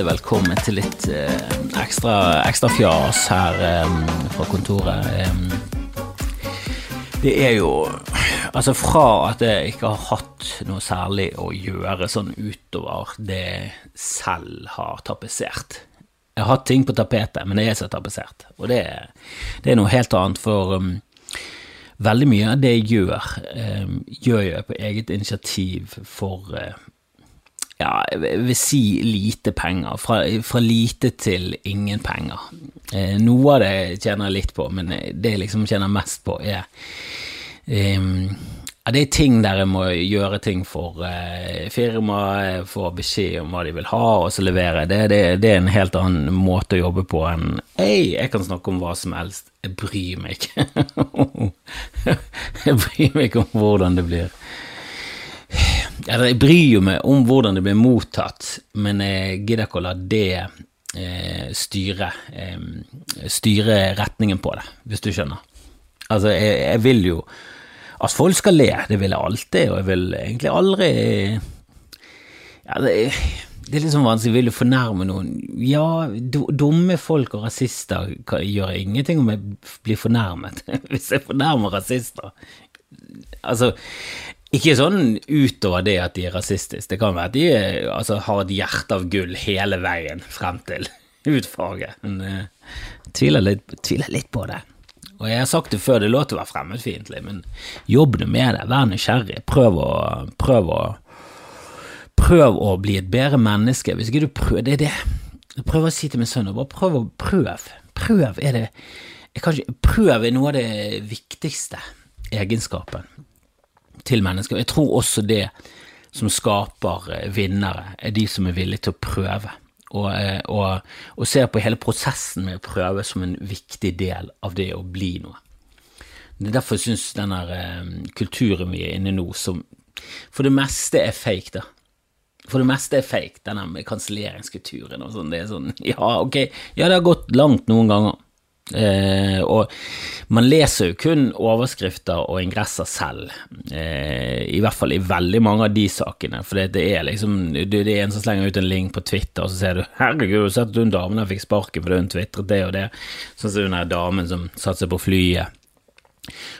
hjertelig velkommen til litt eh, ekstra, ekstra fjas her eh, fra kontoret. Eh, det er jo Altså, fra at jeg ikke har hatt noe særlig å gjøre sånn utover det jeg selv har tapetsert. Jeg har hatt ting på tapetet, men det er så tapetsert. Og det, det, er noe helt annet, for um, veldig mye av det jeg gjør, um, gjør jeg på eget initiativ for uh, ja, jeg vil si lite penger. Fra, fra lite til ingen penger. Eh, noe av det tjener jeg litt på, men det jeg liksom tjener mest på, er um, ja, det er ting der jeg må gjøre ting for eh, firmaet, få beskjed om hva de vil ha, og så levere. Det, det, det, er en helt annen måte å jobbe på enn Hei, jeg kan snakke om hva som helst. Jeg bryr meg ikke. jeg bryr meg ikke om hvordan det blir jeg bryr jo meg om hvordan det blir mottatt, men jeg gidder ikke å la det eh, styre, eh, styre retningen på det, hvis du skjønner. Altså, jeg, jeg, vil jo at folk skal le, det vil jeg alltid, og jeg vil egentlig aldri ja, det, det er liksom vanskelig, vil du fornærme noen? Ja, dumme folk og rasister gjør ingenting om jeg blir fornærmet. Hvis jeg fornærmer rasister Altså, ikke sånn utover det at de er rasistiske. Det kan være at de altså, har et hjerte av gull hele veien frem til hudfarge. Men jeg uh, tviler, litt, tviler, litt, på det. Og jeg har sagt det før, det låter å være fremmedfiendtlig, men jobb nå med det. Vær nysgjerrig. Prøv å, prøv å Prøv å bli et bedre menneske. Hvis ikke du prøver Det er det Prøv å si til min sønn. Bare prøv å prøv. Prøv er det kanskje, Prøv er noe av det viktigste egenskapen til mennesker. Jeg tror også det som skaper eh, vinnere, er de som er villige til å prøve. Og, eh, og, og ser på hele prosessen med å prøve som en viktig del av det å bli noe. Det er derfor jeg syns denne eh, kulturen vi er inne i nå, som for det meste er fake, da. For det meste er fake, denne kanselleringskulturen og sånn. Det er sånn, ja, ok, ja, det har gått langt noen ganger. Eh, og man leser jo kun overskrifter og ingresser selv, eh, i hvert fall i veldig mange av de sakene. For det, er liksom Det er en som slenger ut en link på Twitter, og så ser du 'herregud, har sett hun damen der fikk sparken fordi hun tvitret det og det'. Sånn som hun der damen som satte seg på flyet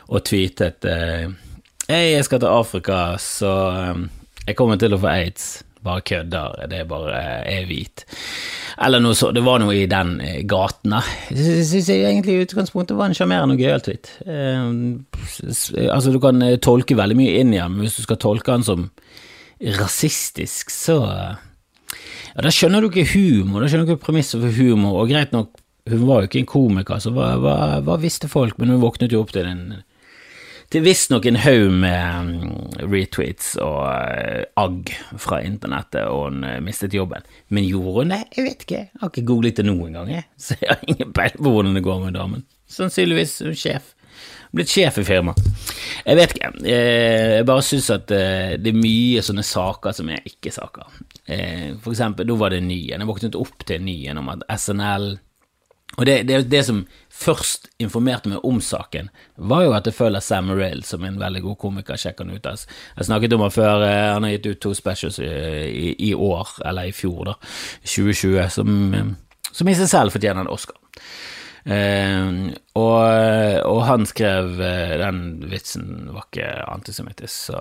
og tweetet eh, 'Hei, jeg skal til Afrika, så eh, jeg kommer til å få aids' bare kødder, det er bare er hvit. Eller noe så, det var noe i den eh, gaten. Jeg syns egentlig i utgangspunktet var en sjarmerende og gøyal tweet. Eh, altså, du kan eh, tolke veldig mye inn i den, men hvis du skal tolke den som rasistisk, så ja, Da skjønner du ikke humor, da skjønner du ikke premisset for humor, og greit nok, hun var jo ikke en komiker, så hva, hva, hva visste folk, men hun våknet jo opp til en er visstnok en haug med mm, retweets og uh, agg fra internettet, og hun uh, mistet jobben. Men gjorde hun det? Jeg vet ikke. Jeg har ikke googlet det noen gang, jeg. så jeg har ingen peiling på hvordan det går med damen. Sannsynligvis sjef. Blitt sjef i firmaet. Jeg vet ikke. Eh, jeg bare syns at det er mye sånne saker som er ikke-saker. For eksempel, da var det en ny en. Jeg våknet opp til en ny en om at SNL og det, det, det, som først informerte meg om saken, var jo at jeg følger Sam Morrill som en veldig god komiker. Sjekk han ut. Altså. Jeg snakket om han før. Eh, han har gitt ut to specials i, i, i år, eller i fjor, da, 2020, som, eh, som i seg selv fortjener en Oscar. Uh, og, og, han skrev Den vitsen var ikke antisemittisk, så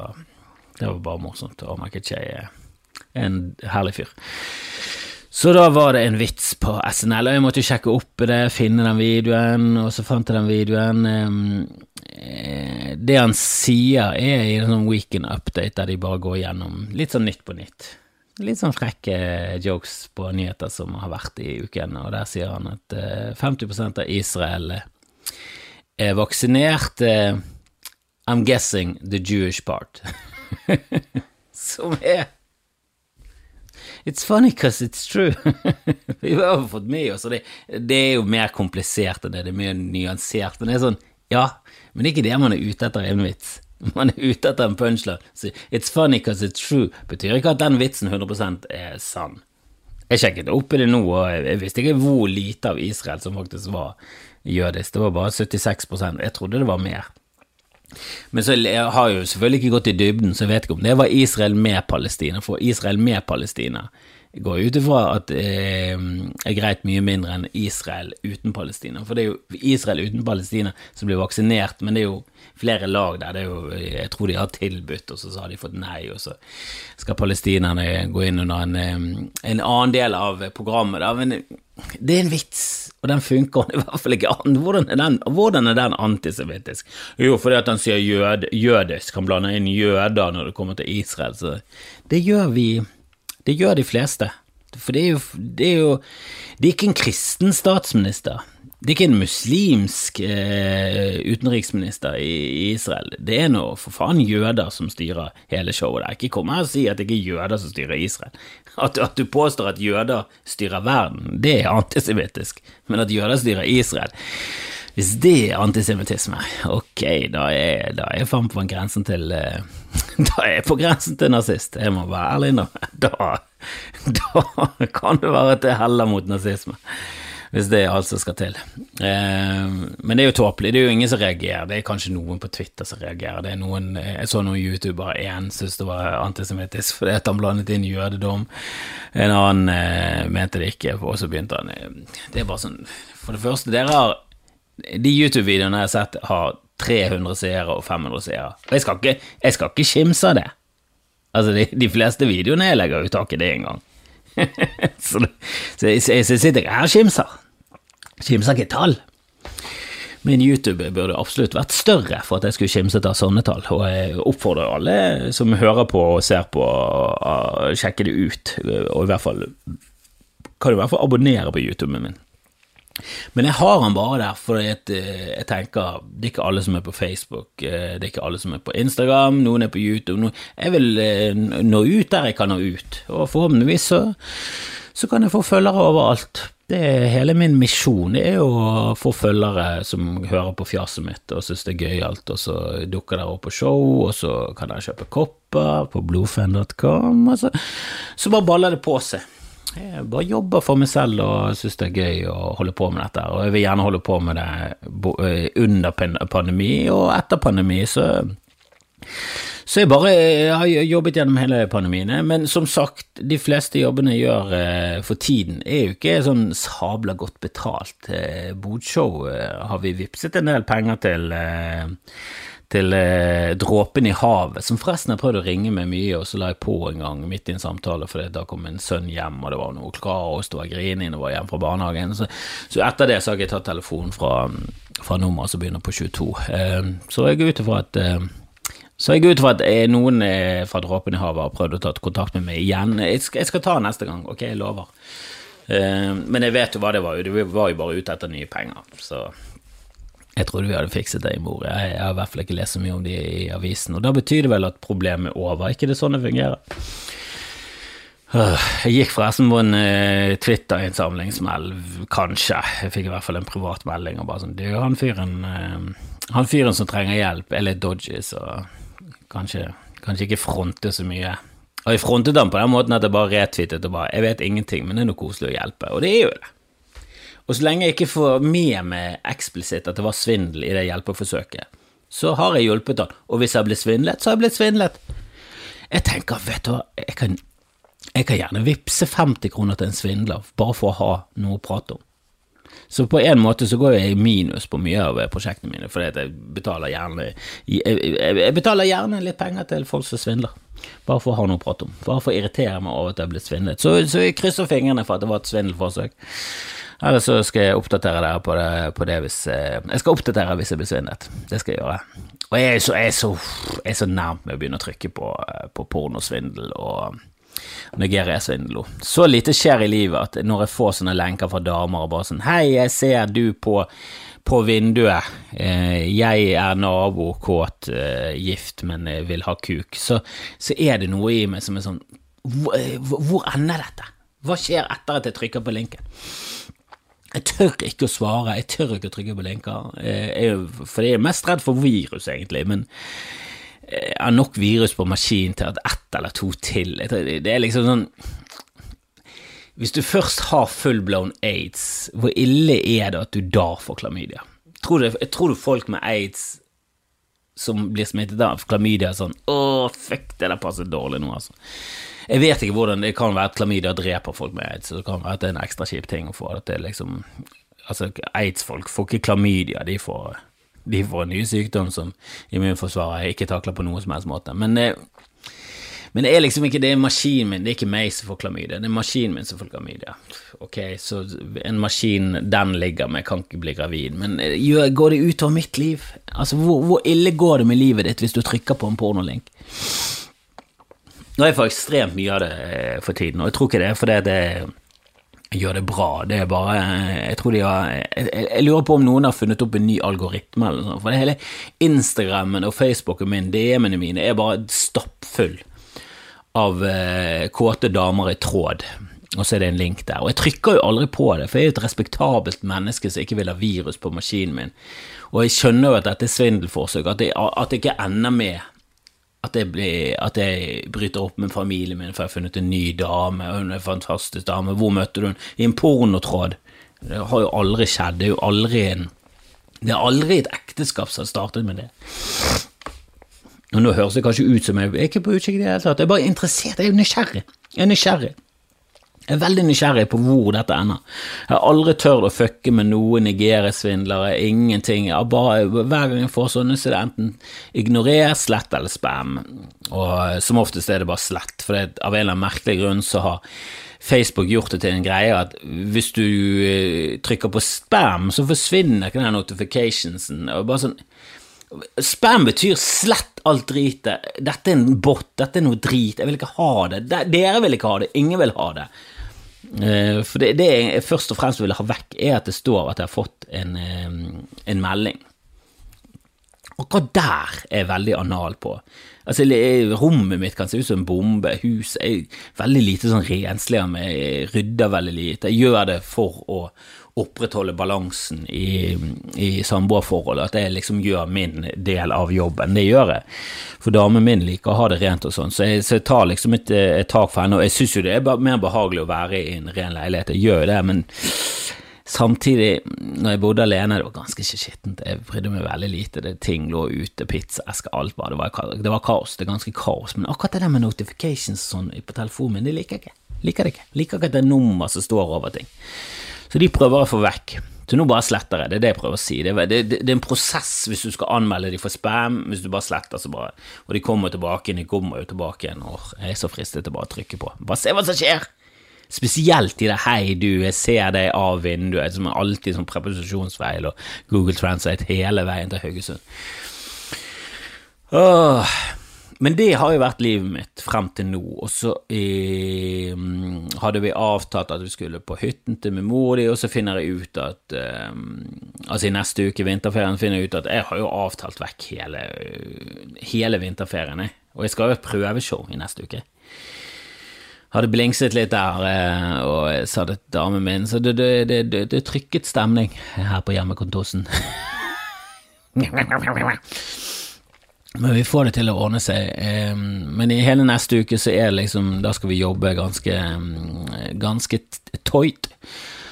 det var bare morsomt. Og Michael Che er en herlig fyr. Så da var det en vits på SNL, og jeg måtte jo sjekke opp det, finne den videoen, og så fant jeg den videoen. Eh, det han sier, er i en sånn weekend update der de bare går gjennom litt sånn Nytt på nytt. Litt sånn frekke jokes på nyheter som har vært i uken, og der sier han at 50 eh, av Israel er vaksinert. Eh, I'm guessing the Jewish part. som er It's funny because it's true. vi har fått med oss det. Det er jo mer komplisert enn det, det er mer nyansert. Men det er sånn, ja, men det er ikke det man er ute etter i en vits. Man er ute etter en punchline. Så it's funny because it's true betyr ikke at den vitsen 100 er sann. Jeg sjekket opp i det nå, og jeg visste ikke hvor lite av Israel som faktisk var jødisk. Det var bare 76% Jeg trodde det var mer. Men så jeg har jo selvfølgelig ikke gått i dybden, så jeg vet ikke om det var Israel med Palestina. For Israel med Palestina går ut ifra at det er greit mye mindre enn Israel uten Palestina. For det er jo Israel uten Palestina som blir vaksinert, men det er jo flere lag der. Er jo, jeg tror de har tilbudt, og så har de fått nei, og så skal palestinerne gå inn under en, en annen del av programmet. Da. Men det er en vits, og den funker i hvert fall ikke an. Hvordan er den, hvordan er den antisemittisk? Jo, fordi at han sier jød, jødisk, han blander inn jøder når det kommer til Israel. Så det gjør vi det gjør de fleste. For det er jo, det er, jo, det er ikke en kristen statsminister. Det er ikke en muslimsk eh, utenriksminister i, Israel. Det er nå for faen jøder som styrer hele showet der. Ikke kom her og si at det ikke er jøder som styrer Israel. At, at du påstår at jøder styrer verden, det er antisemittisk. Men at jøder styrer Israel hvis det er antisemittisme, ok, da er, da er jeg faen på grensen til eh, Da er jeg på grensen til nazist, jeg må være ærlig nå. Da, da kan det være at det heller mot nazisme. Hvis det er alt som skal til. Eh, men det er jo tåpelig. Det er jo ingen som reagerer. Det er kanskje noen på Twitter som reagerer. Det er noen, Jeg så noen youtubere. Én syntes det var antisemittisk fordi han blandet inn jødedom. En annen eh, mente det ikke, og så begynte han Det er bare sånn For det første, dere har de YouTube-videoene jeg har sett, har 300 seere og 500 seere. Og jeg skal ikke, jeg ikke kimse av det. Altså, de, de, fleste videoene jeg legger ut, tak i det en gang. så, så, jeg, sitter jeg her og kimser. Kimser ikke tall. Min YouTube burde absolutt vært større for at jeg skulle kimset av sånne tall, og jeg oppfordrer alle som hører på og ser på, å sjekke det ut, og i hvert fall kan du i hvert fall abonnere på YouTuben min. Men jeg har han bare der for jeg, eh, jeg tenker det er ikke alle som er på Facebook, eh, det er ikke alle som er på Instagram, noen er på YouTube. Noen, jeg vil eh, nå ut der jeg kan nå ut, og forhåpentligvis så, så kan jeg få følgere overalt. Det er hele min misjon, det er å få følgere som hører på fjaset mitt og syns det er gøyalt, og så dukker dere opp på show, og så kan dere kjøpe kopper på blodfan.com, og så, så bare baller det på seg. Jeg bare jobber for meg selv og syns det er gøy å holde på med dette. Og jeg vil gjerne holde på med det eh, under pandemi og etter pandemi, så så jeg bare jeg har jobbet gjennom hele pandemien. Men som sagt, de fleste jobbene jeg gjør eh, for tiden, er jo ikke sånn sabla godt betalt. Eh, Bodshow har vi vippset en del penger til til eh, Dråpen i havet, som forresten har prøvd å ringe meg mye, og så la jeg på en gang midt i en samtale, for da kom en sønn hjem, og det var noe kaos, det var grining, det var hjem fra barnehagen. Så, så, etter det så har jeg tatt telefonen fra, fra nummeret som begynner på 22. Eh, så jeg går ut ifra at eh, så jeg går ut fra at eh, noen eh, fra Dråpen i havet har prøvd å ta kontakt med meg igjen. Jeg skal, jeg skal ta neste gang, ok, jeg lover. Eh, men jeg vet jo hva det var, det var jo bare ute etter nye penger, så jeg trodde vi hadde fikset det i mor. Jeg, har i hvert fall ikke lest så mye om det i avisen. Og da betyr det vel at problemet er over. ikke det sånn det fungerer? Jeg gikk forresten på en uh, Twitter-innsamlingsmeld, kanskje. Jeg fikk i hvert fall en privat melding og bare sånn Du, han fyren, uh, han fyren som trenger hjelp, er litt dodgy, så kanskje, kanskje ikke fronte så mye. Og jeg frontet han på den måten at jeg bare retweetet og bare Jeg vet ingenting, men det er noe koselig å hjelpe. Og det er jo det. Og så lenge jeg ikke får med meg eksplisitt at det var svindel i det hjelpeforsøket, så har jeg hjulpet han. Og hvis jeg har blitt svindlet, så har jeg blitt svindlet. Jeg tenker, vet du hva, jeg kan, jeg kan gjerne vippse 50 kroner til en svindler, bare for å ha noe å prate om. Så på en måte så går jeg i minus på mye av prosjektene mine, fordi jeg betaler gjerne jeg, betaler gjerne litt penger til folk som svindler, bare for å ha noe å prate om. Bare for å irritere meg over at jeg har blitt svindlet. Så, så jeg krysser fingrene for at det var et svindelforsøk. Eller så skal jeg oppdatere dere på det, på det hvis eh, Jeg skal oppdatere hvis jeg blir svindlet. Det skal jeg gjøre. Og jeg er så, jeg så, så nærmt med å begynne å trykke på, eh, på pornosvindel og Nigeria-svindel. Så lite skjer i livet at når jeg får sånne lenker fra damer og bare sånn Hei, jeg ser du på, på vinduet. Eh, jeg er nabo, kåt, gift, men vil ha kuk. Så, så er det noe i meg som er sånn Hvor, hvor ender dette? Hva skjer etter at jeg trykker på linken? Jeg tør ikke å svare, jeg tør ikke å trykke på linker, for jeg er mest redd for virus, egentlig. Men jeg har nok virus på maskinen til at ett eller to til Det er liksom sånn Hvis du først har full-blown aids, hvor ille er det at du da får klamydia? Tror du, jeg tror du folk med aids som blir smittet av klamydia, sånn Å, fuck, det der passer dårlig nå, altså. Jeg vet ikke hvordan Det kan være at klamydia dreper folk med aids, så det kan være at det er en ekstra kjip ting å få. At det liksom Altså, aids-folk får ikke klamydia, de får, de får en ny sykdom som immunforsvaret ikke takler på noen som helst måte. Men eh, men det er liksom ikke det er maskinen min, det er ikke meg som får klamydia, det er maskinen min som får klamydia. Ok, så en maskin den ligger med, kan ikke bli gravid, men eh, går det utover mitt liv? Altså, hvor, hvor ille går det med livet ditt hvis du trykker på en pornolink? Nå er jeg for ekstremt mye av det eh, for tiden, og jeg tror ikke det for det, det gjør det bra. Det er bare Jeg tror de har jeg, jeg, lurer på om noen har funnet opp en ny algoritme eller noe sånt. For det hele Instagrammen og Facebooken min, DM-ene mine, er bare stappfull av eh, kåte damer i tråd, og så er det en link der. Og jeg trykker jo aldri på det, for jeg er jo et respektabelt menneske som ikke vil ha virus på maskinen min. Og jeg skjønner jo at dette er svindelforsøk, at det, at det ikke ender med at jeg, blir, at jeg, bryter opp med familien min for jeg har funnet en ny dame, hun er en fantastisk dame. Hvor møtte du henne? I en pornotråd. Det har jo aldri skjedd. Det er jo aldri en Det er aldri et ekteskap som har startet med det. Og Nå høres det kanskje ut som jeg, jeg er ikke på utkikk i det hele tatt, jeg er bare interessert, jeg er nysgjerrig. Jeg er nysgjerrig. Jeg er veldig nysgjerrig på hvor dette ender. Jeg har aldri tørt å fucke med noen Nigeria-svindlere, ingenting. Bare, hver gang jeg får sånne, så er det enten ignorer, slett eller spam. Og som oftest er det bare slett, for det, av en eller annen merkelig grunn så har Facebook gjort det til en greie at hvis du eh, trykker på spam, så forsvinner ikke den notificationsen. Og bare sånn Spam betyr slett alt dritet. Dette er en bot, dette er noe drit, jeg vil ikke ha det. Dere vil ikke ha det, ingen vil ha det. Eh, for det, det jeg først og fremst vil ha vekk, er at det står at jeg har fått en, eh, en melding. Akkurat der er jeg veldig anal på. Altså, Rommet mitt kan se ut som en bombe. Huset er veldig lite sånn renslig av meg. Jeg rydder veldig lite. Jeg gjør det for å opprettholde balansen i, i samboerforholdet, at jeg liksom gjør min del av jobben. Det gjør jeg, for damen min liker å ha det rent og sånn, så, så, jeg tar liksom et, et tak for henne. Og jeg syns jo det er mer behagelig å være i en ren leilighet, jeg gjør det, men samtidig, når jeg bodde alene, det var ganske skittent, jeg brydde meg veldig lite, det ting lå ute, pizzaesker, alt bare, det var, det var kaos, det er ganske kaos, men akkurat det der med notifications sånn på telefonen min, det liker jeg ikke. Liker det ikke. Liker ikke at det er nummer som står over ting. Så de prøver å få vekk. Så nå bare sletter jeg, det er det jeg prøver å si. Det er, det, det, det er en prosess hvis du skal anmelde de for spam, hvis du bare sletter, så bare Og de kommer tilbake igjen, de kommer jo tilbake igjen, og jeg er så fristet til bare å trykke på. Bare se hva som skjer! Spesielt i det 'hei, du, jeg ser deg av vinduet', som er alltid sånn preposisjonsfeil og Google Translate hele veien til Haugesund. Åh, men det har jo vært livet mitt frem til nå, og så eh, hadde vi avtalt at vi skulle på hytten til min mor og de, og så finner jeg ut at eh, Altså i neste uke, vinterferien, finner jeg ut at jeg har jo avtalt vekk hele, hele vinterferien, jeg. Og jeg skal jo ha et prøveshow i neste uke. Hadde blingset litt der, eh, og sa det til damen min, så det, det, det, det, trykket stemning her på hjemmekontosen. Men vi får det til å ordne seg. Men i hele neste uke så er det liksom Da skal vi jobbe ganske, ganske tøyt.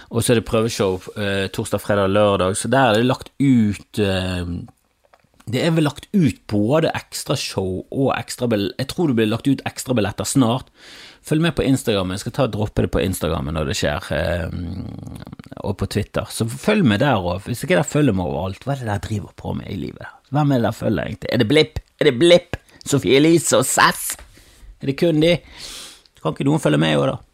Og så er det prøveshow eh, torsdag, fredag, lørdag, så der er det lagt ut Det er vel lagt ut både ekstrashow og ekstrabill... Jeg tror det blir lagt ut ekstrabilletter snart. Følg med på Instagram. Jeg skal ta og droppe det på Instagram når det skjer, og på Twitter. Så følg med der òg. Hvis ikke der følger med overalt, hva er det der driver på med i livet? Hvem er det der følger, egentlig? Er det Blipp? Er det Blipp? Sofie Elise og Sass? Er det kun de? Kan ikke noen følge med i år, da?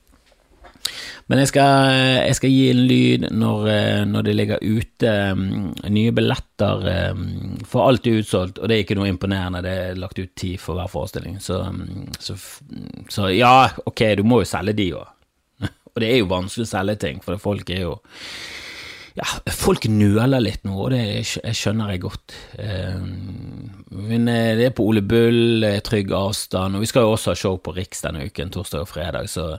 Men jeg skal, jeg skal, gi en lyd når, når det ligger ute um, nye billetter, um, for alt er utsolgt, og det er ikke noe imponerende, det er lagt ut ti for hver forestilling, så, um, så, så ja, ok, du må jo selge de òg. og det er jo vanskelig å selge ting, for folk er jo ja, folk nøler litt nå, og det skjønner jeg godt. Eh, men eh, det er på Ole Bull, trygg avstand, og vi skal jo også ha show på Riks denne uken, torsdag og fredag, så,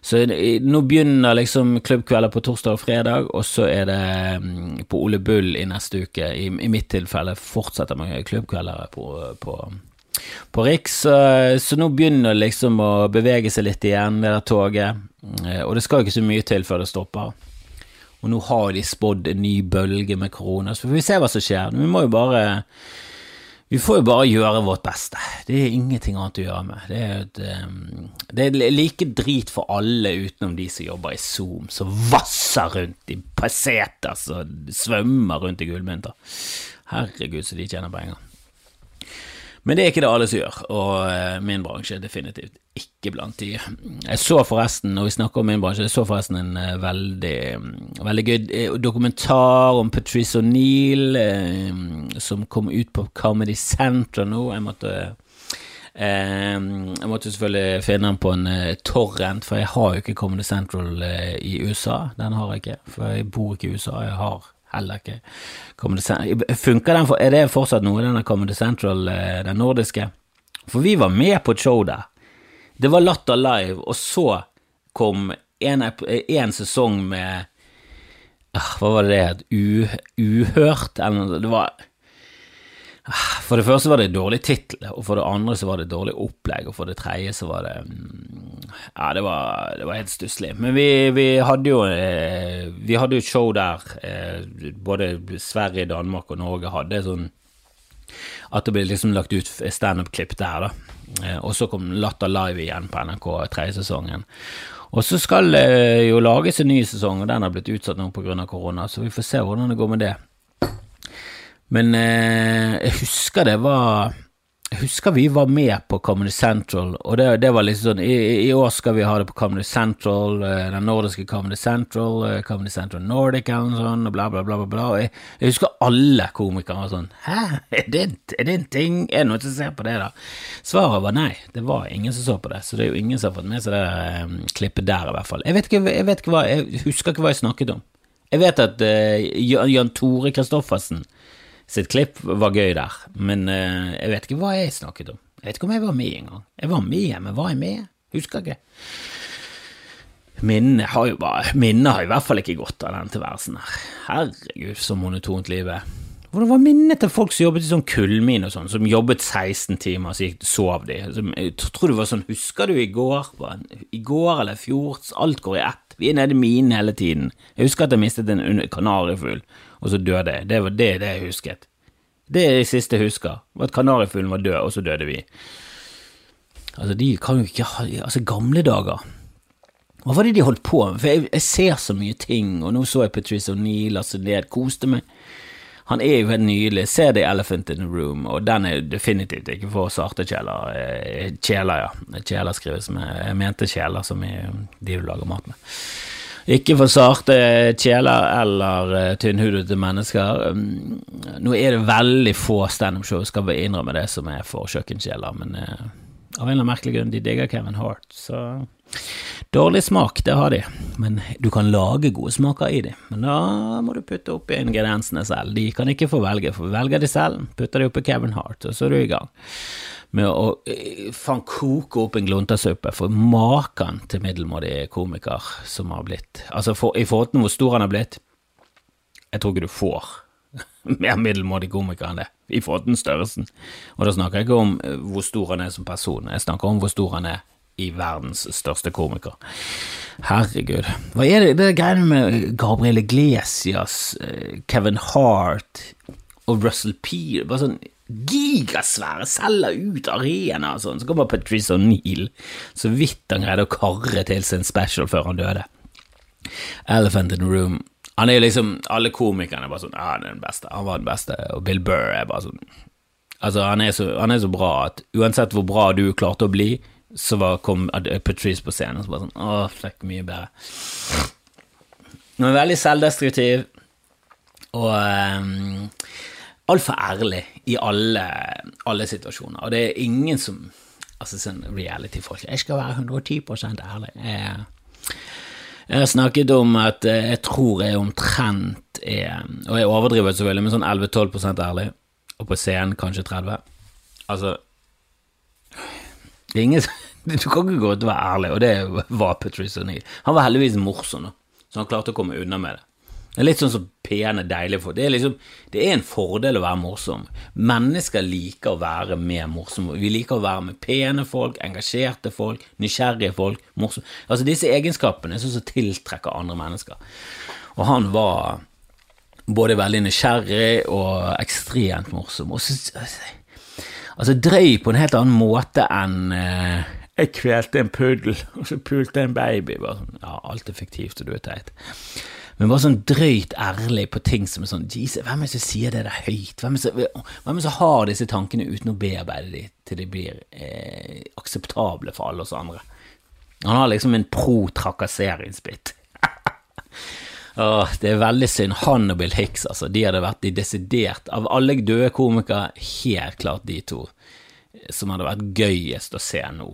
så nå begynner liksom klubbkvelder på torsdag og fredag, og så er det mm, på Ole Bull i neste uke. I, i mitt tilfelle fortsetter man klubbkvelder på, på på Riks, så nå begynner det liksom å bevege seg litt igjen, det der toget. Eh, og det skal ikke så mye til før det stopper. Og nå har de spådd en ny bølge med korona, så får vi se hva som skjer. Vi må jo bare vi får jo bare gjøre vårt beste. Det er ingenting annet å gjøre med. Det er, et, um, det er like drit for alle utenom de som jobber i Zoom, som vasser rundt i peseter som svømmer rundt i gullmynter. Herregud, så de tjener penger. Men det er ikke det alle som gjør, og uh, min bransje er definitivt ikke blant de. Jeg så forresten, når vi snakker om min bransje, jeg så forresten en uh, veldig, veldig gøy uh, dokumentar om Patrice O'Neill som kom ut på Comedy Center nå. Jeg måtte jeg måtte selvfølgelig finne den på en torrent, for jeg har jo ikke Comedy Central i USA. Den har jeg ikke, for jeg bor ikke i USA. Jeg har Heller ikke. Funker den for, Er det fortsatt noe, denne Comedy Central, eh, den nordiske? For vi var med på et show der. Det var Latter Live, og så kom en, en sesong med ah, Hva var det det het? Uhørt? Eller noe. Det var for det første var det dårlig tittel, og for det andre så var det dårlig opplegg, og for det tredje så var det mm, Ja, det var, det var helt stusslig. Men vi, vi, hadde jo eh, Vi hadde jo et show der eh, både Sverige, Danmark og Norge hadde sånn At det ble liksom lagt ut standup-klipp der, da. Eh, og så kom Latter Live igjen på NRK tredje sesongen. Og så skal det jo lages en ny sesong, og den har blitt utsatt nå pga. korona, så vi får se hvordan det går med det. Men eh, jeg husker det var Jeg husker vi var med på Comedy Central, og det, det var liksom sånn i, i, år skal vi ha det på Comedy Central, eh, den nordiske Comedy Central, eh, Comedy Central Nordic og sånn, og bla, bla, bla. bla, bla. Jeg, jeg husker alle komikere var sånn Hæ, er det, er det en ting? Er det noen som ser på det, da? Svaret var nei, det var ingen som så på det, så det er jo ingen som har fått med seg det um, klippet der, i hvert fall. Jeg vet ikke, jeg vet ikke hva, jeg husker ikke hva jeg snakket om. Jeg vet at uh, Jan Tore Kristoffersen sitt klipp var gøy der, men uh, jeg vet ikke hva jeg snakket om. Jeg vet ikke om jeg var med engang. Jeg var med, men var jeg med? Husker ikke. Minnet har jo bare Minnet har i hvert fall ikke gått av den tilværelsen her. Herregud, så monotont livet er. Hvordan var minnet til folk som jobbet i sånn kullmine og sånn, som jobbet 16 timer, så gikk, sov de? Jeg tror det var sånn, husker du i går? I går eller i fjor? Alt går i ett. Vi er nede i minen hele tiden. Jeg husker at jeg mistet en kanarifugl, og så døde jeg. Det var det, det jeg husket. Det er det siste jeg husker, var at kanarifuglen var død, og så døde vi. Altså, de kan jo ikke ha Altså, gamle dager. Hva var det de holdt på med? For jeg, jeg ser så mye ting, og nå så jeg Patrice O'Neill altså ned, koste meg. Han er jo helt nydelig. Se The Elephant in the Room, og den er definitivt ikke for sarte kjeler. Eh, kjeler, ja. Kjeler skrives med Jeg mente kjeler som de du lager mat med. Ikke for sarte kjeler eller uh, tynnhudete mennesker. Um, nå er det veldig få standup-show, skal vi innrømme det, som er for kjøkkenkjeler, men uh, av en eller annen merkelig grunn, de digger Kevin Hart, så Dårlig smak, det har de, men du kan lage gode smaker i de. Men da må du putte oppi ingrediensene selv. De kan ikke få velge, for velger de selv, putter de oppi Kevin Hart, og så er du i gang med å eh, faen koke opp en gluntersuppe for maken til middelmådig komiker som har blitt Altså, for, i forhold til hvor stor han har blitt, jeg tror ikke du får mer middelmådig komiker enn det, i forhold til størrelsen. Og da snakker jeg ikke om eh, hvor stor han er som person, jeg snakker om hvor stor han er i verdens største komiker. Herregud. Hva er det, det er greiene med Gabriel Iglesias, eh, Kevin Hart og Russell Peel? Bare sånn gigasvære, selger ut arena og sånn. Så kommer Patrice O'Neill, så vidt han greide å karre til sin special før han døde. Elephant in the Room. Han er liksom Alle komikerne er bare sånn Ja, han er den beste. Han var den beste. Og Bill Burr er bare sånn Altså, han er så, han er så bra at uansett hvor bra du klarte å bli, så var, kom Patrice på scenen og så bare sånn Å, fuck, mye bedre. Han er veldig selvdestruktiv, og um, altfor ærlig i alle, alle, situasjoner. Og det er ingen som Altså sånn reality-folk Jeg skal være 110 ærlig. Jeg, jeg, har snakket om at jeg tror jeg omtrent er Og jeg overdriver selvfølgelig, men sånn 11-12% ærlig. Og på scenen kanskje 30. Altså Det er ingen Du kan ikke gå ut og være ærlig, og det var Patrice O'Neill. Han var heldigvis morsom, så han klarte å komme unna med det. Det er litt sånn som pene, deilige folk. Det er, liksom, det er en fordel å være morsom. Mennesker liker å være mer morsomme. Vi liker å være med pene folk, engasjerte folk, nysgjerrige folk. Morsomme. Altså Disse egenskapene er sånn som tiltrekker andre mennesker. Og han var både veldig nysgjerrig og ekstremt morsom. Og så, Altså drøy på en helt annen måte enn eh, jeg kvelte en puddel, og så pulte jeg en baby. Bare sånn, ja, alt er fiktivt, og du er teit. Men bare sånn drøyt ærlig på ting som er sånn Jesus, hvem er det som sier det der høyt? Hvem er det som, har disse tankene uten å bearbeide dem til de blir eh, akseptable for alle oss andre? Han har liksom en pro-trakasseringsbit. Åh, det er veldig synd. Han og Bill Hicks, altså, de hadde vært de desidert Av alle døde komikere, helt klart de to som hadde vært gøyest å se nå.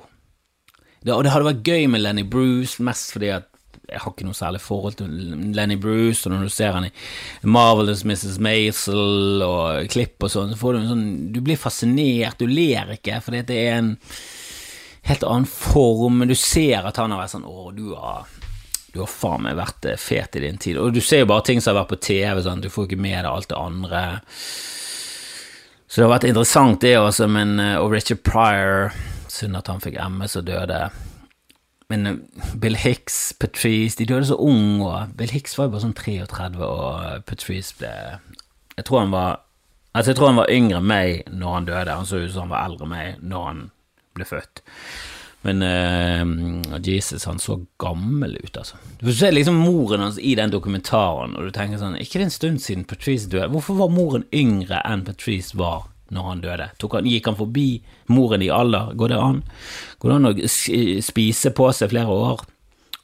Det, og det hadde vært gøy med Lenny Bruce, mest fordi at jeg har ikke noe særlig forhold til Lenny Bruce, og når du ser han i Marvelous Mrs. Maisel og klipp og sånn, så får du en sånn Du blir fascinert, du ler ikke, fordi det er en helt annen form, men du ser at han har vært sånn Å, du har du har faen meg vært eh, fet i din tid. Og du ser jo bare ting som har vært på TV, sånn. du får ikke med deg alt det andre. Så det har vært interessant, det også, men eh, Og Richard Pryor Synd at han fikk MS og døde. Men eh, Bill Hicks, Patrice De døde så ung, og Bill Hicks var jo bare sånn 33, og Patrice ble Jeg tror han var Altså, jeg tror han var yngre enn meg når han døde. Han så ut som han var eldre enn meg når han ble født. Men uh, Jesus, han så gammel ut, altså. Du får se liksom moren hans i den dokumentaren, og du tenker sånn Ikke det en stund siden Patrice døde? Hvorfor var moren yngre enn Patrice var når han døde? Han, gikk han forbi moren i alder? Går det an? Går det an å spise på seg flere år?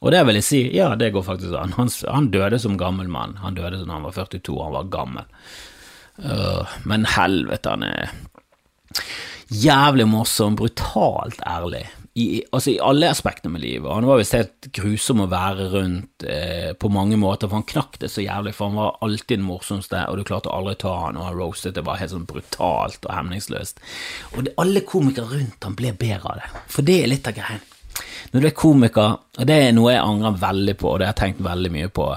Og det vil jeg si, ja, det går faktisk an. Han, han døde som gammel mann. Han døde da han var 42, han var gammel. Uh, men helvete, han er jævlig morsom, brutalt ærlig i, altså i alle aspekter med livet. Han var visst helt grusom å være rundt eh, på mange måter, for han knakk det så jævlig, for han var alltid den morsomste, og du klarte aldri å ta han, og han roastet det bare helt sånn brutalt og hemningsløst. Og det, alle komikere rundt han ble bedre av det, for det er litt av greien. Når du er komiker, og det er noe jeg angrer veldig på, og det har jeg tenkt veldig mye på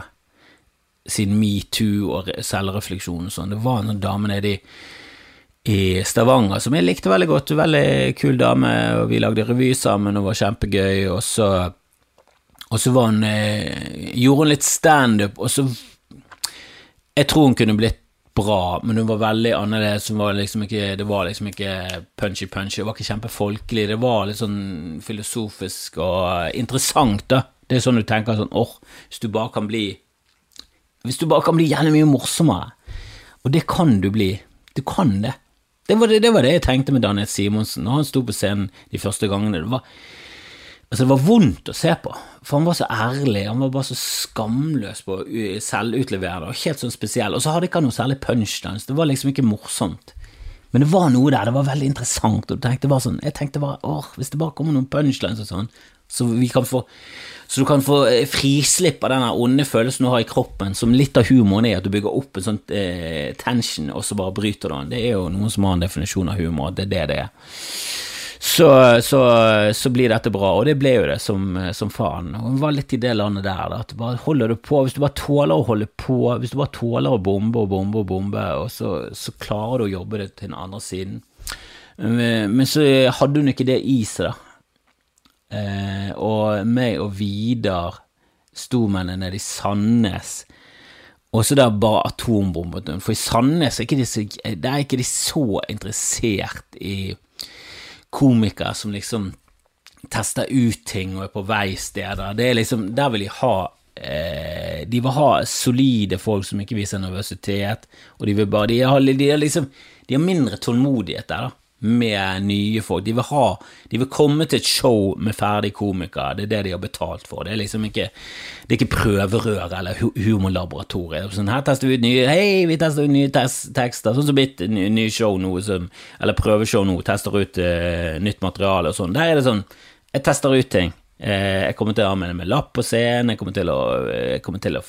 siden metoo og selvrefleksjon og sånn, det var noen damer dame nede i Stavanger, som jeg likte veldig godt. Veldig kul dame, og vi lagde revy sammen, og var kjempegøy. Og så, og så var hun eh, Gjorde hun litt standup, og så Jeg tror hun kunne blitt bra, men hun var veldig annerledes. Var liksom ikke, det var liksom ikke punchy-punchy, det var ikke kjempefolkelig. Det var litt sånn filosofisk og interessant, da. Det er sånn du tenker sånn åh, hvis du bare kan bli Hvis du bare kan bli gjerne mye morsommere. Og det kan du bli. Du kan det. Det var det, det var det, jeg tenkte med Daniel Simonsen når han sto på scenen de første gangene. Det var, altså det var vondt å se på, for han var så ærlig, han var bare så skamløs på å selvutleverende og helt sånn spesiell. Og så hadde ikke han noe særlig punchlines, det var liksom ikke morsomt. Men det var noe der, det var veldig interessant, og tenkte bare sånn, jeg tenkte bare åh, hvis det bare kommer noen punchlines og sånn, så få så du kan få eh, frislipp av den onde følelsen du har i kroppen, som litt av humoren er at du bygger opp en sånn eh, tension, og så bare bryter den. Det er jo noen som har en definisjon av humor, det er det det er. Så, så, så blir dette bra, og det ble jo det som, som faen. Og det var litt i det landet der, da, at bare holder du på, hvis du bare tåler å holde på, hvis du bare tåler å bombe og bombe og bombe, og så, så klarer du å jobbe det til den andre siden. Men, men så hadde hun ikke det i seg, da. Eh, og meg og Vidar sto med henne nede i Sandnes. Og så der bare atombombet For i Sandnes er ikke, de så, er ikke de så interessert i komikere som liksom tester ut ting og er på vei steder. Det er liksom, Der vil de ha eh, De vil ha solide folk som ikke viser nervøsitet, og de vil bare de har liksom De har mindre tålmodighet der, da med nye folk. De vil ha De vil komme til et show med ferdig komiker, Det er det de har betalt for. Det er liksom ikke Det er ikke prøverør eller humorlaboratorier. Sånn, her tester vi ut nye Hei, vi tester ut nye tekster. Sånn som mitt nye show nå, som, eller prøveshow nå, tester ut uh, nytt materiale og sånn. Der er det sånn Jeg tester ut ting. Eh, jeg kommer til å ha med, lapp på scenen. Jeg kommer til å, kommer til å,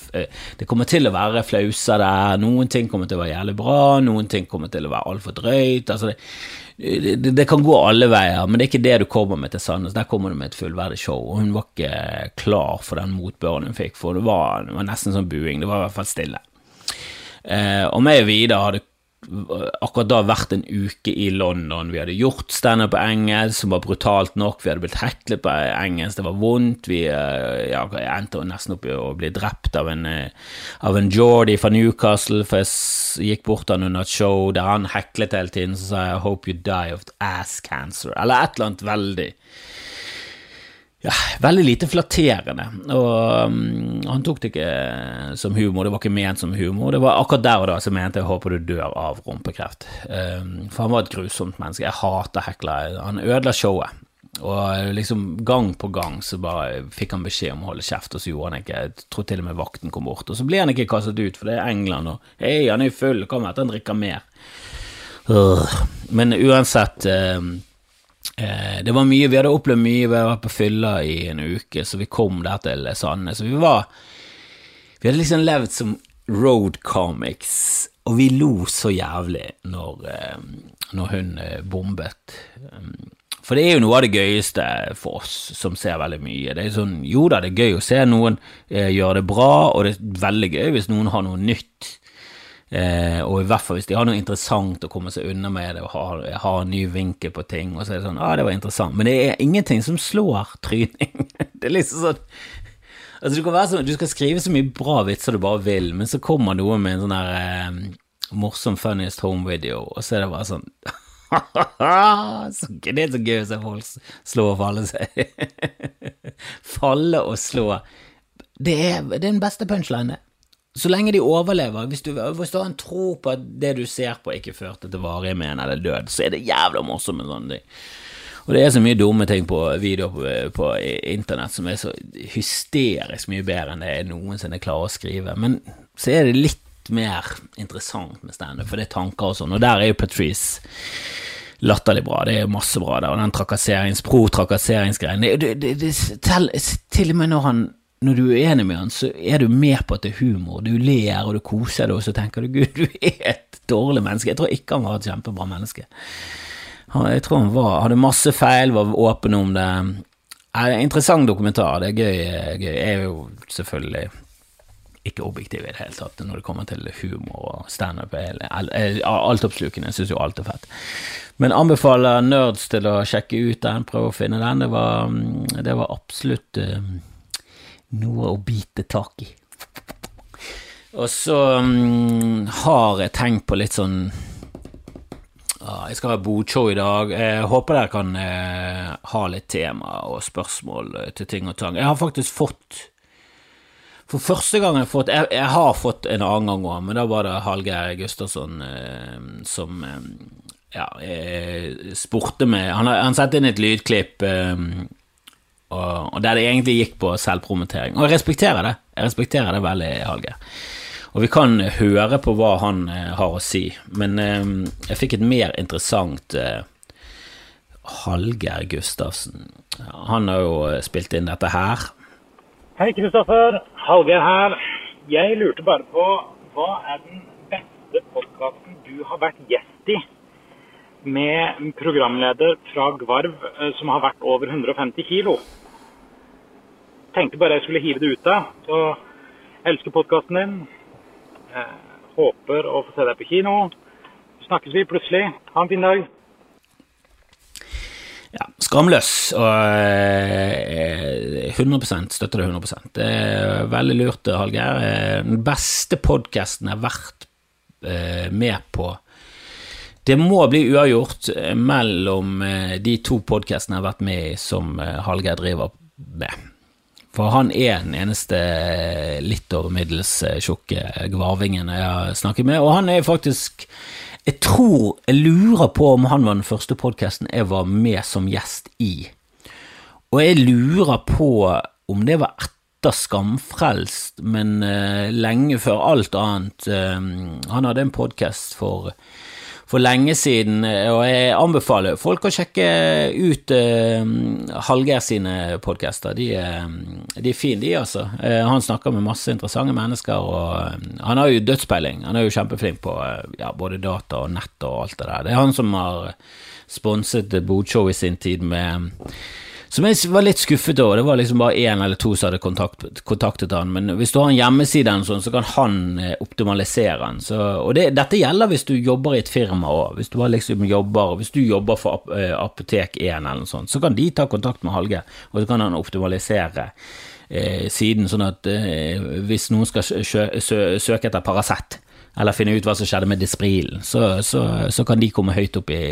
det kommer til å være flauser der. Noen ting kommer til å være jævlig bra, noen ting kommer til å være altfor drøyt. Altså det, det, det, kan gå alle veier, men det er ikke det du kommer med til Sandnes. Der kommer du med et fullverdig show, og hun var ikke klar for den motbøren hun fikk, for det var, det var nesten sånn buing. Det var i hvert fall stille. Eh, og meg og Vidar hadde akkurat da vært en uke i London. Vi hadde gjort standup på engelsk, som var brutalt nok. Vi hadde blitt heklet på engelsk, det var vondt. Vi eh, ja, endte nesten opp i å bli drept av en, eh, av en Geordie fra Newcastle, for jeg gikk bort han under et show der han heklet hele tiden, så sa jeg 'Hope you die of ass cancer', eller et eller annet veldig ja, veldig lite flatterende. Og um, han tok det ikke som humor, det var ikke ment som humor. Det var akkurat der og da som mente jeg håper du dør av rumpekreft. Um, for han var et grusomt menneske. Jeg hater hekler. Han ødela showet. Og liksom gang på gang så bare fikk han beskjed om å holde kjeft, og så gjorde han ikke Jeg tror til og med vakten kom bort. Og så ble han ikke kastet ut, for det er England, og hei, han er full, kom at han drikker mer. Men uansett um, Eh, det var mye, Vi hadde opplevd mye, vi hadde vært på fylla i en uke, så vi kom der til Sandnes. Vi var Vi hadde liksom levd som road comics, og vi lo så jævlig når, eh, når hun eh, bombet. For det er jo noe av det gøyeste for oss som ser veldig mye. Det er sånn, Jo da, det er gøy å se noen gjøre det bra, og det er veldig gøy hvis noen har noe nytt Eh, og i hvert fall hvis de har noe interessant å komme seg unna med det, og har, har en ny vinkel på ting, og så er det sånn ah, det var interessant. Men det er ingenting som slår tryning. det er liksom sånn Altså, du sånn, du skal skrive så mye bra vitser du bare vil, men så kommer noe med en sånn der eh, morsom funniest home-video, og så er det bare sånn så, Det er så gøy å se folk slå og falle seg. falle og slå. Det er, det er den beste punchlinen, det. Så lenge de overlever, hvis du, hvis du har en tro på at det du ser på ikke førte til varig men eller død, så er det jævla morsomt med sånne ting. Og det er så mye dumme ting på videoer på, på, internett som er så hysterisk mye bedre enn det jeg noensinne klarer å skrive. Men så er det litt mer interessant med standup, for det er tanker og sånn, og der er jo Patrice latterlig bra. Det er masse bra der, og den trakasserings, pro-trakasseringsgreien Til og med når han når du er enig med han, så er du med på at det er humor. Du ler og du koser deg, og så tenker du gud, du er et dårlig menneske. Jeg tror ikke han var et kjempebra menneske. Jeg tror han var, hadde masse feil, var åpen om det. En interessant dokumentar. Det er gøy. gøy. Jeg er jo selvfølgelig ikke objektiv i det hele tatt når det kommer til humor og standup. Altoppslukende. Jeg syns jo alt er fett. Men anbefaler nerds til å sjekke ut den, prøve å finne den. Det var, det var absolutt uh, noe å bite tak i. Og så um, har jeg tenkt på litt sånn Jeg skal ha bodshow i dag. Jeg håper dere kan eh, ha litt tema og spørsmål uh, til ting og tang. Jeg har faktisk fått For første gang jeg har fått Jeg, jeg har fått en annen gang òg, men da var det Hallgeir Gustavsson som ja, spurte meg Han, han sendte inn et lydklipp og, og, der det egentlig gikk på selvpromotering. Og jeg respekterer det. Jeg respekterer det veldig, Hallgeir. Og vi kan høre på hva han eh, har å si, men eh, jeg fikk et mer interessant eh, Hallgeir Gustavsen. Han har jo eh, spilt inn dette her. Hei, Kristoffer. Hallgeir her. Jeg lurte bare på hva er den beste podkasten du har vært gjest i? Med programleder fra Gvarv eh, som har vært over 150 kilo. Tenkte bare jeg skulle hive det ut da. Så elsker podkasten din. Eh, håper å få se deg på kino. Snakkes vi plutselig. Ha en fin dag. Ja, skamløs og 100 eh, støtter det 100 Det er veldig lurt, Hallgeir. Den beste podkasten jeg har vært med på det må bli uavgjort eh, mellom eh, de to podkastene jeg har vært med i som eh, Hallgeir driver med. For han er den eneste litt over middels tjukke gvarvingen jeg har snakket med, og han er faktisk Jeg tror Jeg lurer på om han var den første podkasten jeg var med som gjest i. Og jeg lurer på om det var etter Skamfrelst, men lenge før alt annet. Han hadde en podkast for for lenge siden, og jeg anbefaler folk å sjekke ut uh, Hallgeir sine podcaster. De, uh, de, er fine, de, altså. Uh, han snakker med masse interessante mennesker, og uh, han har jo dødspeiling. Han er jo kjempeflink på ja, både data og nett og alt det der. Det er han som har sponset Bodshow i sin tid med Som jeg var litt skuffet over. Det var liksom bare én eller to som hadde kontaktet, kontaktet han. Men hvis du har en hjemmeside, sånn, så kan han eh, optimalisere den. Så, og det, dette gjelder hvis du jobber i et firma òg. Hvis liksom hvis du jobber for eh, Apotek1 eller noe sånt, så kan de ta kontakt med Halge, og så kan han optimalisere eh, siden, sånn at eh, hvis noen skal søke etter Paracet, eller finne ut hva som skjedde med Disprilen, så, så, så kan de komme høyt opp i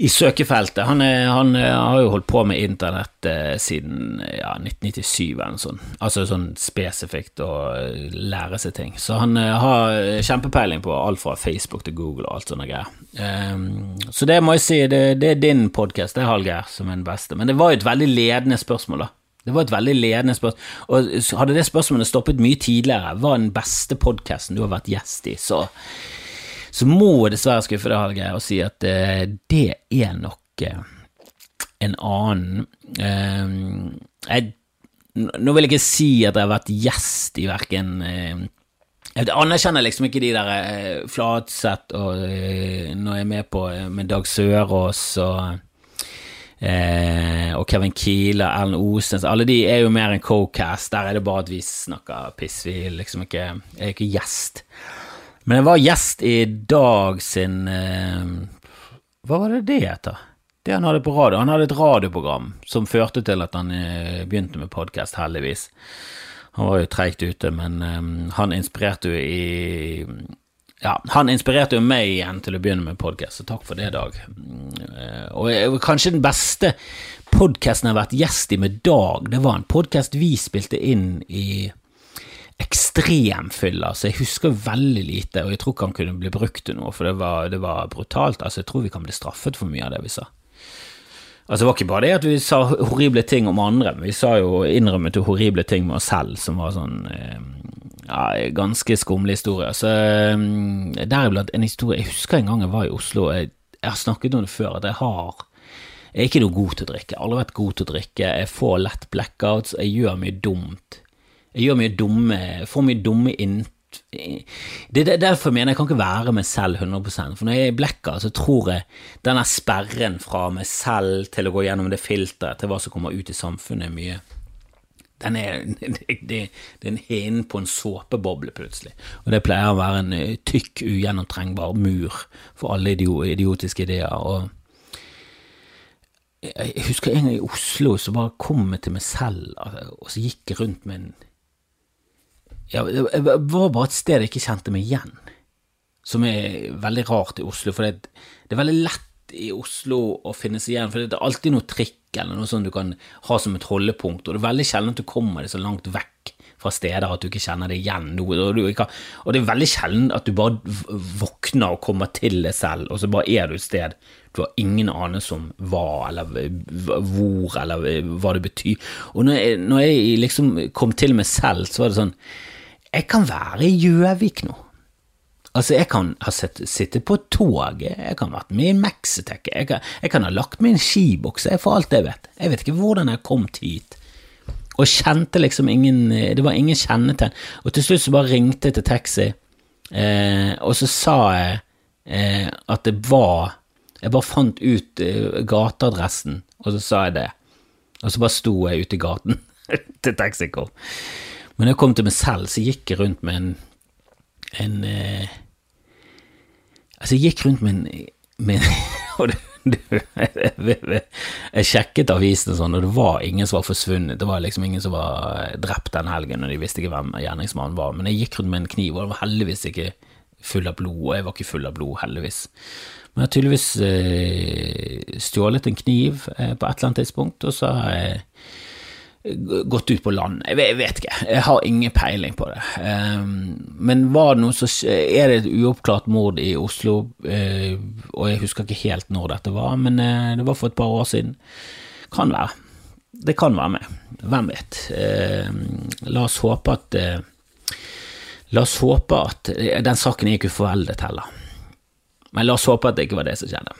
i søkefeltet. Han, er, han er, har jo holdt på med internett eh, siden ja, 1997 eller noe sånt. Altså sånn spesifikt å eh, lære seg ting. Så han eh, har kjempepeiling på alt fra Facebook til Google og alt sånne greier. Um, så det må jeg si, det, det er din podkast, det er Hallgeir, som er den beste. Men det var jo et veldig ledende spørsmål, da. Det var et veldig ledende spørsmål. Og hadde det spørsmålet stoppet mye tidligere, hva er den beste podkasten du har vært gjest i, så så må jeg dessverre skuffe deg, Hallgeir, og si at uh, det er nok uh, en annen uh, jeg, Nå vil jeg ikke si at jeg har vært gjest i verken Jeg anerkjenner liksom ikke de der Flatseth og når jeg er med på med Dag Sørås og og Kevin Kiele, Ellen Osnes Alle de er jo mer en co-cast. Der er det bare at vi snakker piss. Vi liksom ikke, er ikke gjest. Men jeg var gjest i Dag sin eh, Hva var det det heter? Det han hadde på radio. Han hadde et radioprogram som førte til at han eh, begynte med podkast, heldigvis. Han var jo treigt ute, men um, han inspirerte jo i ja, han inspirerte jo meg igjen til å begynne med podkast, så takk for det, Dag. Og og kanskje den beste podkasten jeg har vært gjest i med Dag, det var en podkast vi spilte inn i ekstremfylla, så jeg husker veldig lite, og jeg tror ikke han kunne bli brukt til noe, for det var, det var, brutalt. Altså, jeg tror vi kan bli straffet for mye av det vi sa. Altså, Det var ikke bare det at vi sa horrible ting om andre, men vi sa jo innrømmet jo horrible ting med oss selv, som var sånn eh, ja, ganske skumle historier. Så eh, deriblant en historie Jeg husker en gang jeg var i Oslo, jeg, jeg har snakket om det før, at jeg har jeg er ikke noe god til å drikke. Jeg har aldri vært god til å drikke. Jeg får lett blackouts, jeg gjør mye dumt. Jeg gjør mye dumme, får mye dumme inn... Det er derfor jeg mener jeg kan ikke være meg selv 100 for når jeg er i blekka, så tror jeg denne sperren fra meg selv til å gå gjennom det filteret til hva som kommer ut i samfunnet, er mye den er, det, det, det er en hinnen på en såpeboble, plutselig. Og det pleier å være en eh, tykk, ugjennomtrengbar mur for alle idiotiske ideer. og jeg husker en gang i Oslo så bare kom jeg til meg selv, og så gikk jeg rundt med en ja, det var bare et sted jeg ikke kjente meg igjen, som er veldig rart i Oslo. For det, det er veldig lett i Oslo å finne seg igjen, for det er alltid noe trikk eller noe sånt du kan ha som et holdepunkt, og det er veldig sjelden at du kommer deg så langt vekk fra steder at du ikke kjenner deg igjen. Og, og det er veldig sjelden at du bare våkner og kommer til deg selv, og så bare er du et sted du har ingen anelse om hva eller hvor eller hva det betyr. Og når jeg, når jeg liksom kom til meg selv, så var det sånn jeg kan være i Gjøvik nå. Altså, jeg kan ha sittet på toget, jeg kan ha vært med i Maxitec, jeg, jeg, kan ha lagt meg i en skiboks, for alt jeg vet. Jeg vet ikke hvordan jeg kom hit. Og kjente liksom ingen Det var ingen kjennetegn. Og til slutt så bare ringte jeg til taxi, eh, og så sa jeg eh, at det var Jeg bare fant ut eh, gateadressen, og så sa jeg det. Og så bare sto jeg ute i gaten til taxi kom. Men når jeg kom til meg selv, så gikk jeg rundt med en, en eh, Altså, jeg gikk rundt med en, med og det, jeg sjekket avisene sånn, og det var ingen som var forsvunnet. Det var liksom ingen som var drept den helgen, og de visste ikke hvem gjerningsmannen var. Men jeg gikk rundt med en kniv, og det var heldigvis ikke full av blod, og jeg var ikke full av blod, heldigvis. Men jeg har tydeligvis eh, stjålet en kniv eh, på et eller annet tidspunkt, og så har jeg gått ut på land. Jeg vet, ikke, jeg har ingen peiling på det. Um, men var det noe så er det et uoppklart mord i Oslo, uh, og jeg husker ikke helt når dette var, men uh, det var for et par år siden. Kan være. Det kan være med. Hvem vet. Uh, la oss håpe at La oss håpe at Den saken ikke foreldet heller. Men la oss håpe at det ikke var det som skjedde.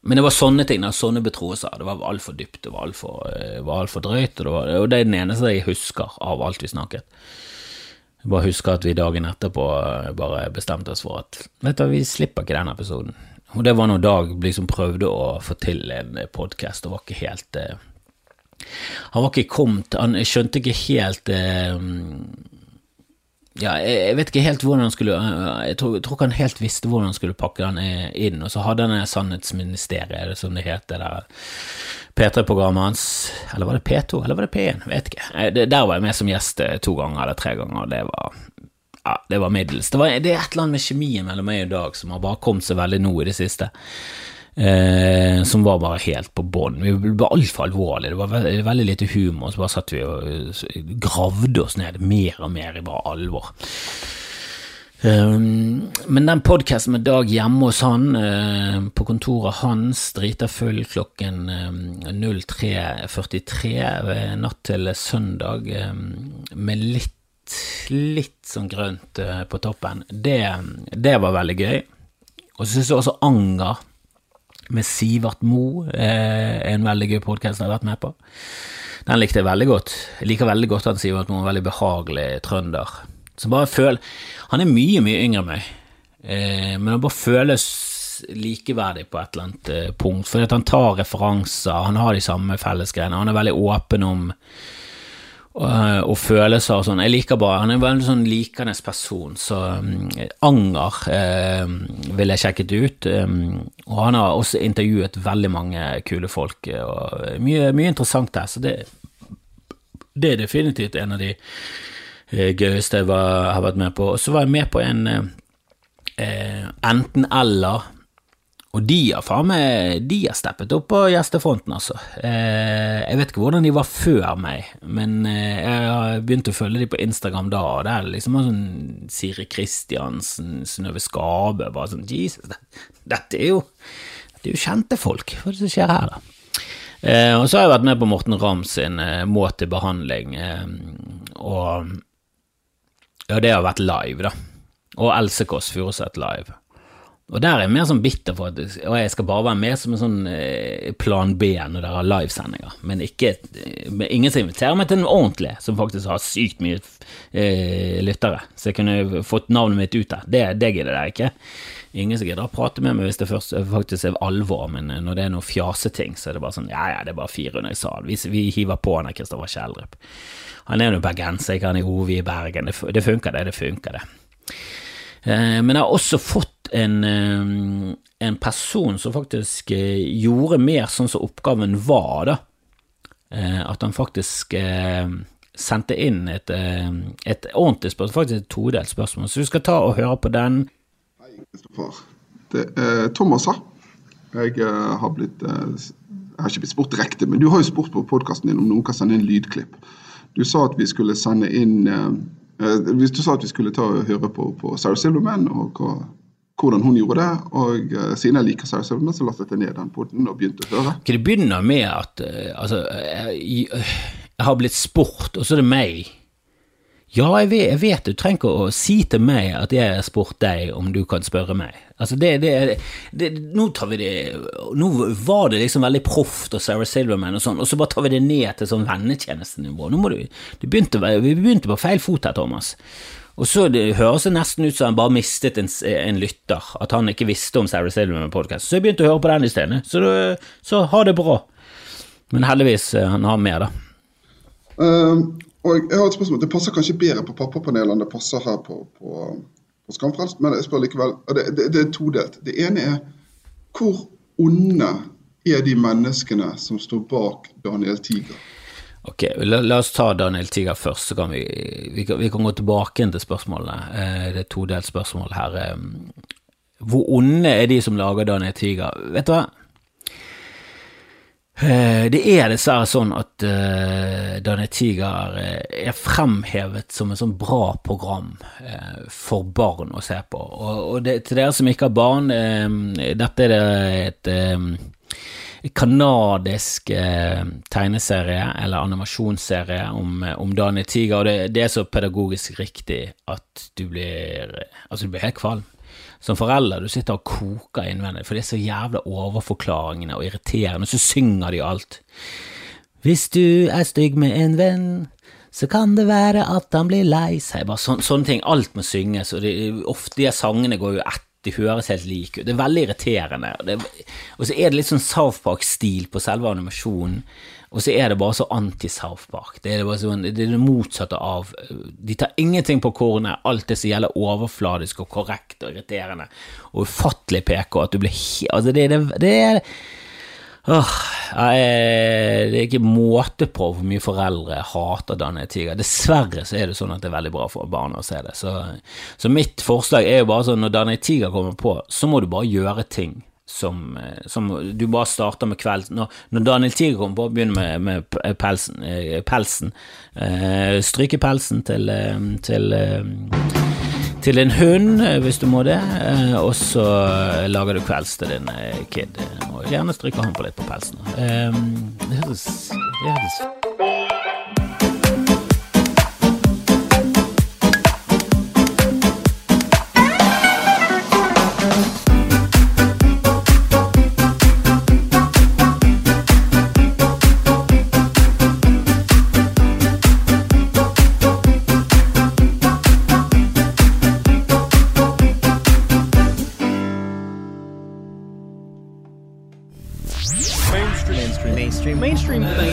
Men det var sånne ting, sånne betroelser. Det var altfor dypt, det var altfor alt eh, drøyt. Og det, var, og det er den eneste jeg husker av alt vi snakket. Jeg bare husker at vi dagen etterpå eh, bare bestemte oss for at vet du, vi slipper ikke den episoden. og det var når Dag liksom prøvde å få til en podkast, og var ikke helt eh, Han var ikke kommet Han skjønte ikke helt ja, jeg vet ikke helt hvordan han skulle Jeg tror, jeg tror, ikke han helt visste hvordan han skulle pakke den inn. Og så hadde han Sannhetsministeriet, som det het, det der P3-programmet hans. Eller var det P2, eller var det P1? Vet ikke. Der var jeg med som gjest to ganger eller tre ganger, og det var ja, det var middels. Det, var, det er et eller annet med kjemien mellom meg og Dag som har bare kommet seg veldig nå i det siste. Eh, som var bare helt på bånn. Vi ble altfor alvorlige. Det var veldig, veldig, lite humor. Så bare satt vi og gravde oss ned mer og mer i bare alvor. Um, men den podkasten med Dag hjemme hos han, uh, på kontoret hans, drita full klokken um, 03.43 natt til søndag, um, med litt litt sånn grønt uh, på toppen. Det, det, var veldig gøy. Og så syns jeg også Anger med Sivert Mo er en veldig gøy podkast jeg har vært med på. Den likte jeg veldig godt. Jeg liker veldig godt at Sivert Mo er en veldig behagelig trønder. Så bare føl Han er mye, mye yngre enn meg, eh, men han bare føles likeverdig på et eller annet eh, punkt. Fordi han tar referanser, han har de samme fellesgreiene. Han er veldig åpen om og, og følelser og sånn. Jeg liker bare Han er en veldig sånn likende person, så um, Anger eh, ville jeg sjekket ut. Um, og han har også intervjuet veldig mange kule folk, og mye, mye interessant der. Så det, det, er definitivt en av de eh, gøyeste jeg var, har vært med på. Og så var jeg med på en eh, enten-eller og de har faen meg De har steppet opp på gjestefronten, altså. Eh, jeg vet ikke hvordan de var før meg, men eh, jeg har begynt å følge de på Instagram da, og det er liksom sånn Siri Kristiansen, Synnøve Skabe Bare sånn Jesus, det, dette er jo Dette er jo kjente folk. Hva er det som skjer her, da? Eh, og så har jeg vært med på Morten Ramm sin Må til behandling, eh, og ja, det har vært live, da. Og Else Kåss Furuseth live. Og der er jeg mer sånn bitter for at og jeg skal bare være med som en sånn eh, plan B når dere har livesendinger. Men ikke, ingen som inviterer meg til en ordentlig, som faktisk har sykt mye eh, lyttere. Så jeg kunne fått navnet mitt ut der. Det, det gidder jeg ikke. Ingen som gidder å prate med meg hvis det først faktisk er alvor, men eh, når det er noe fjaseting, så er det bare sånn ja ja, det er bare 400 i salen. Vi, vi hiver på han Kristoffer Kjeldrup. Han er jo bergenser, ikke han er Ove i Bergen. Det, det funker, det. Det funker, det. Eh, men jeg har også fått en, eh, en person som faktisk eh, gjorde mer sånn som oppgaven var, da. Eh, at han faktisk sendte inn et, et ordentlig spørsmål, faktisk et todelt spørsmål. Så vi skal ta og høre på den. Hei, Kristoffer. Det er Thomas her. Jeg har blitt Jeg har ikke blitt spurt direkte, men du har jo spurt på podkasten din om noen kan sende inn lydklipp. Du sa at vi skulle sende inn Hvis du sa at vi skulle ta og høre på, på Sarah Silverman og hva hvordan hun gjorde det. Og uh, siden jeg liker Silverman, så lastet jeg ned den poden og begynte å høre. Okay, det begynner med at uh, altså, jeg, jeg, har blitt spurt, og så er det meg. Ja, jeg vet, jeg vet, du trenger ikke å si til meg at jeg har spurt deg om du kan spørre meg. Altså, det, det, det, Nå tar vi det Nå var det liksom veldig proft og Sarah Silverman og sånn, og så bare tar vi det ned til sånn vennetjenestenivå. Nå må du, du begynte, Vi begynte på feil fot her, Thomas. Og så det høres det nesten ut som han bare mistet en, en lytter, at han ikke visste om Sarah Silverman-podkast. Så jeg begynte å høre på den isteden. Så, så ha det bra. Men heldigvis, eh, han har mer, da. Um, og jeg har et spørsmål. Det passer kanskje bedre på pappapanelet enn det passer her på, på, på Skamfrelst, men jeg spør likevel. Det, det, det er todelt. Det ene er hvor onde er de menneskene som står bak Daniel Tiger? Ok, la, la, oss ta Daniel Tiger først, så kan vi, vi, kan, vi kan gå tilbake til spørsmålene. Eh, det er todelt spørsmål her. Eh, hvor onde er de som lager Daniel Tiger? Vet du hva? Eh, det er dessverre sånn at uh, Daniel Tiger er fremhevet som et sånn bra program for barn å se på. Og, og det, til dere som ikke har barn, uh, dette er det et kanadisk eh, tegneserie eller animasjonsserie om, eh, om Daniel Tiger, og det, det, er så pedagogisk riktig at du blir Altså, du blir helt kvalm. Som forelder, du sitter og koker innvendig, for det er så jævla overforklaringene og irriterende, og så synger de alt. Hvis du er stygg med en venn, så kan det være at han blir lei seg. Bare sån, sånne ting. Alt må synges, og de, ofte de sangene går jo etter de høres helt like ut. Det er veldig irriterende. Og, det, så er det litt sånn South Park-stil på selve animasjonen. Og så er det bare så anti-South Park. Det er, bare sånn, det er det motsatte av De tar ingenting på kornet. Alt det som gjelder overfladisk og korrekt og irriterende og ufattelig PK. At du blir Altså, det, det, det er Åh, jeg, det er ikke måte på hvor mye foreldre hater Daniel Tiger. Dessverre så er det sånn at det er veldig bra for barna å se det. Så, så mitt forslag er jo bare sånn når Daniel Tiger kommer på, så må du bare gjøre ting som, eh, som du bare starter med kvelden. Når, når Daniel Tiger kommer på, begynner med, med pelsen. eh, pelsen. Eh, stryke pelsen til, til til en hund, eh, hvis du må det, eh, og så lager du kvelds til din eh, kid. Og gjerne stryker han på litt på pelsen. Um, det høres mainstream thing.